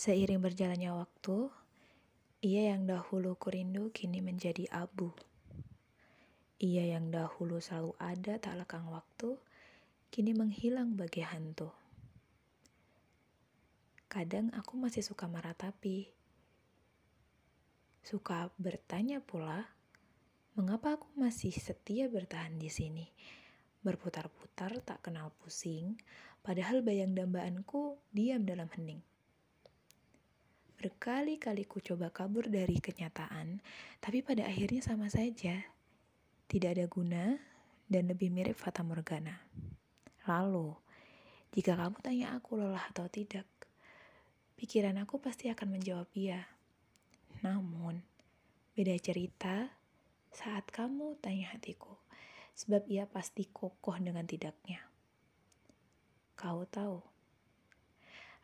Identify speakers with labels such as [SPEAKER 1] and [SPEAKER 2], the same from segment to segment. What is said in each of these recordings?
[SPEAKER 1] Seiring berjalannya waktu, ia yang dahulu kurindu kini menjadi abu. Ia yang dahulu selalu ada tak lekang waktu, kini menghilang bagi hantu. Kadang aku masih suka meratapi. Suka bertanya pula, mengapa aku masih setia bertahan di sini? Berputar-putar tak kenal pusing, padahal bayang dambaanku diam dalam hening. Berkali-kali ku coba kabur dari kenyataan, tapi pada akhirnya sama saja. Tidak ada guna dan lebih mirip Fata Morgana. Lalu, jika kamu tanya aku lelah atau tidak, pikiran aku pasti akan menjawab iya. Namun, beda cerita saat kamu tanya hatiku, sebab ia pasti kokoh dengan tidaknya. Kau tahu,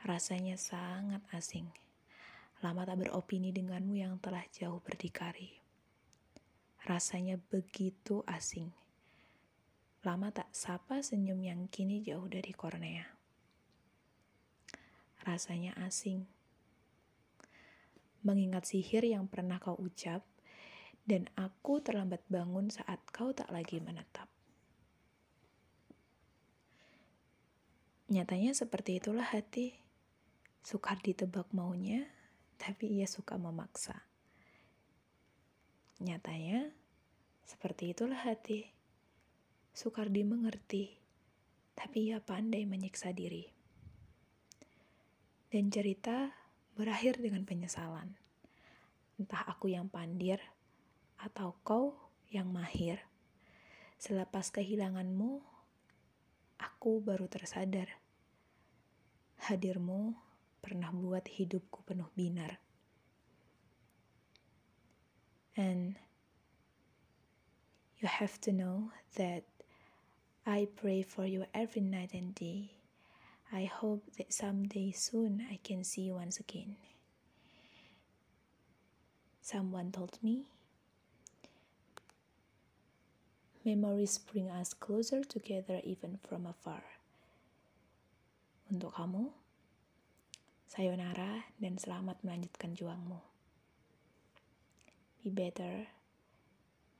[SPEAKER 1] rasanya sangat asing lama tak beropini denganmu yang telah jauh berdikari. Rasanya begitu asing. Lama tak sapa senyum yang kini jauh dari kornea. Rasanya asing. Mengingat sihir yang pernah kau ucap, dan aku terlambat bangun saat kau tak lagi menetap. Nyatanya seperti itulah hati. Sukar ditebak maunya, tapi ia suka memaksa. Nyatanya, seperti itulah hati. Sukar dimengerti, tapi ia pandai menyiksa diri. Dan cerita berakhir dengan penyesalan. Entah aku yang pandir atau kau yang mahir. Selepas kehilanganmu, aku baru tersadar. Hadirmu pernah buat hidupku penuh binar. And you have to know that I pray for you every night and day. I hope that someday soon I can see you once again. Someone told me memories bring us closer together even from afar. Untuk kamu, Sayonara dan selamat melanjutkan juangmu. Be better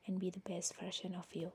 [SPEAKER 1] and be the best version of you.